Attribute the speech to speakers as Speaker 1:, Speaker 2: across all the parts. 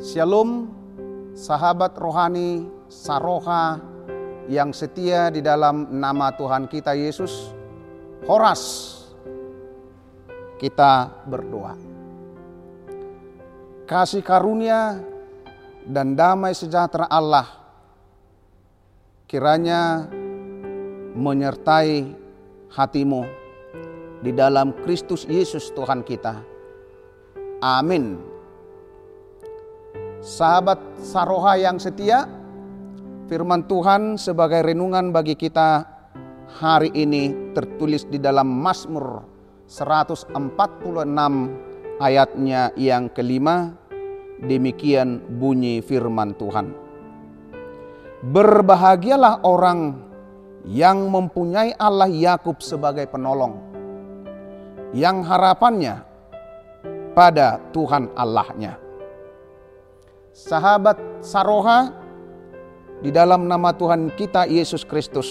Speaker 1: Shalom, sahabat rohani Saroha yang setia di dalam nama Tuhan kita Yesus. Horas, kita berdoa. Kasih karunia dan damai sejahtera Allah kiranya menyertai hatimu di dalam Kristus Yesus Tuhan kita. Amin. Sahabat Saroha yang setia, firman Tuhan sebagai renungan bagi kita hari ini tertulis di dalam Mazmur 146 ayatnya yang kelima. Demikian bunyi firman Tuhan. Berbahagialah orang yang mempunyai Allah Yakub sebagai penolong, yang harapannya pada Tuhan Allahnya sahabat Saroha di dalam nama Tuhan kita Yesus Kristus.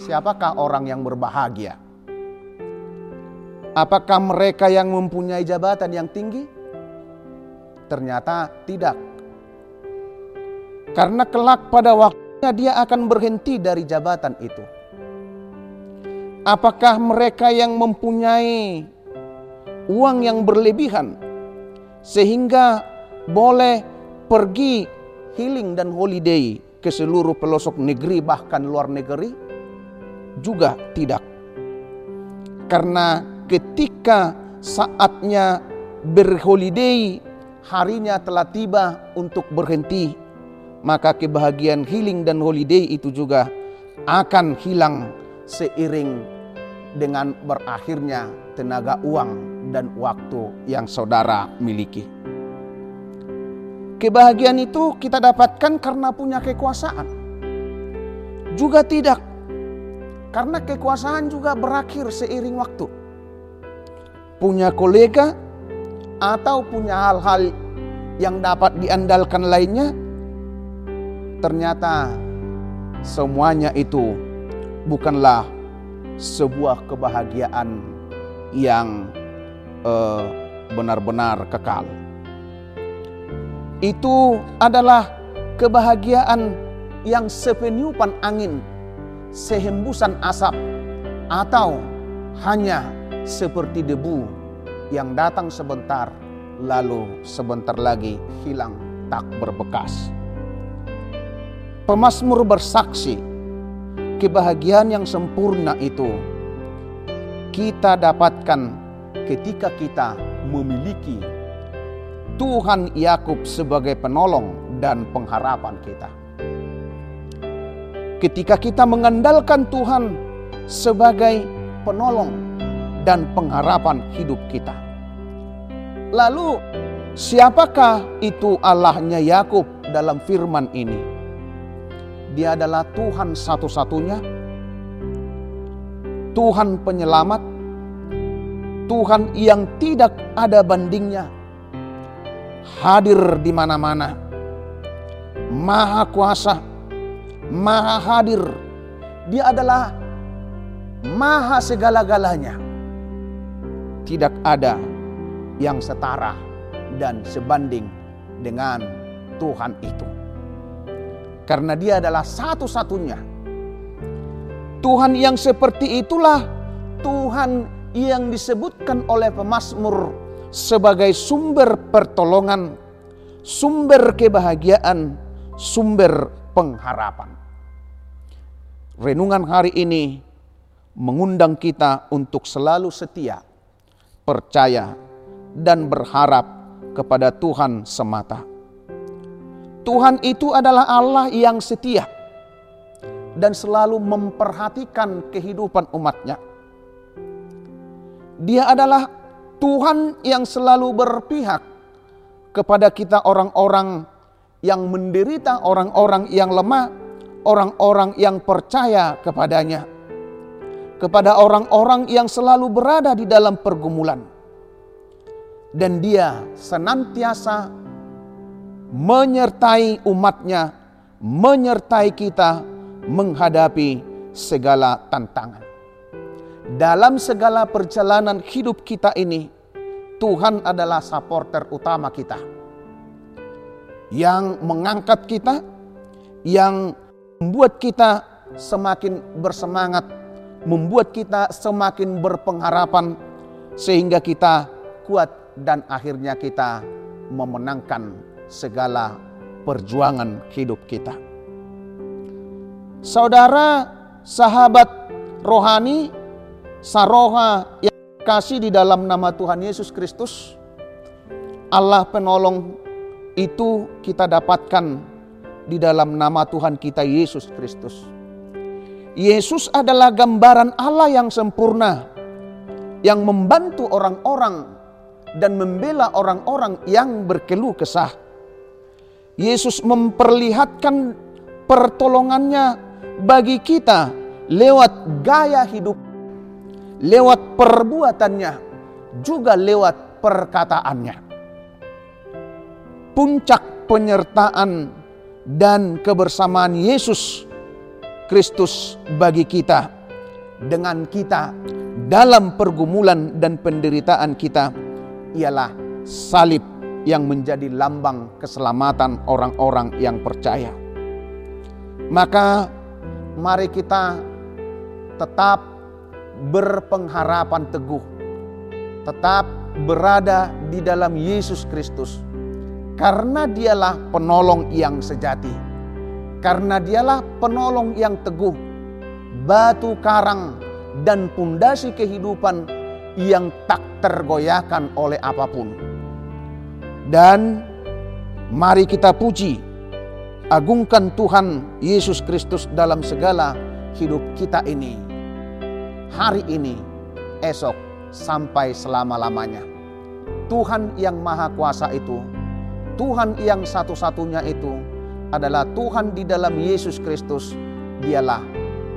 Speaker 1: Siapakah orang yang berbahagia? Apakah mereka yang mempunyai jabatan yang tinggi? Ternyata tidak. Karena kelak pada waktunya dia akan berhenti dari jabatan itu. Apakah mereka yang mempunyai uang yang berlebihan sehingga boleh pergi healing dan holiday ke seluruh pelosok negeri bahkan luar negeri? Juga tidak. Karena ketika saatnya berholiday, harinya telah tiba untuk berhenti, maka kebahagiaan healing dan holiday itu juga akan hilang seiring dengan berakhirnya tenaga uang dan waktu yang saudara miliki. Kebahagiaan itu kita dapatkan karena punya kekuasaan. Juga tidak. Karena kekuasaan juga berakhir seiring waktu. Punya kolega atau punya hal-hal yang dapat diandalkan lainnya. Ternyata semuanya itu bukanlah sebuah kebahagiaan yang uh, benar-benar kekal itu adalah kebahagiaan yang sepeniupan angin, sehembusan asap, atau hanya seperti debu yang datang sebentar lalu sebentar lagi hilang tak berbekas. Pemasmur bersaksi kebahagiaan yang sempurna itu kita dapatkan ketika kita memiliki Tuhan Yakub sebagai penolong dan pengharapan kita. Ketika kita mengandalkan Tuhan sebagai penolong dan pengharapan hidup kita. Lalu siapakah itu Allahnya Yakub dalam firman ini? Dia adalah Tuhan satu-satunya, Tuhan penyelamat, Tuhan yang tidak ada bandingnya, hadir di mana-mana. Maha kuasa, maha hadir. Dia adalah maha segala-galanya. Tidak ada yang setara dan sebanding dengan Tuhan itu. Karena dia adalah satu-satunya. Tuhan yang seperti itulah Tuhan yang disebutkan oleh pemazmur sebagai sumber pertolongan, sumber kebahagiaan, sumber pengharapan. Renungan hari ini mengundang kita untuk selalu setia, percaya, dan berharap kepada Tuhan semata. Tuhan itu adalah Allah yang setia dan selalu memperhatikan kehidupan umatnya. Dia adalah Tuhan yang selalu berpihak kepada kita orang-orang yang menderita, orang-orang yang lemah, orang-orang yang percaya kepadanya. Kepada orang-orang yang selalu berada di dalam pergumulan. Dan dia senantiasa menyertai umatnya, menyertai kita menghadapi segala tantangan. Dalam segala perjalanan hidup kita ini, Tuhan adalah supporter utama kita. yang mengangkat kita, yang membuat kita semakin bersemangat, membuat kita semakin berpengharapan, sehingga kita kuat dan akhirnya kita memenangkan segala perjuangan hidup kita. Saudara, sahabat rohani, saroha yang kasih di dalam nama Tuhan Yesus Kristus, Allah penolong itu kita dapatkan di dalam nama Tuhan kita Yesus Kristus. Yesus adalah gambaran Allah yang sempurna, yang membantu orang-orang dan membela orang-orang yang berkeluh kesah. Yesus memperlihatkan pertolongannya bagi kita lewat gaya hidup, lewat perbuatannya, juga lewat perkataannya. Puncak penyertaan dan kebersamaan Yesus Kristus bagi kita dengan kita dalam pergumulan dan penderitaan kita ialah salib yang menjadi lambang keselamatan orang-orang yang percaya. Maka mari kita tetap berpengharapan teguh, tetap berada di dalam Yesus Kristus, karena Dialah penolong yang sejati karena dialah penolong yang teguh, batu karang dan pundasi kehidupan yang tak tergoyahkan oleh apa pun. Dan mari kita puji, agungkan Tuhan Yesus Kristus dalam segala hidup kita ini. Hari ini, esok, sampai selama-lamanya. Tuhan yang Maha Kuasa itu, Tuhan yang satu-satunya itu, adalah Tuhan di dalam Yesus Kristus. Dialah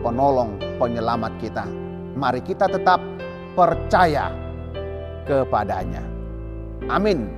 Speaker 1: penolong penyelamat kita. Mari kita tetap percaya kepadanya. Amin.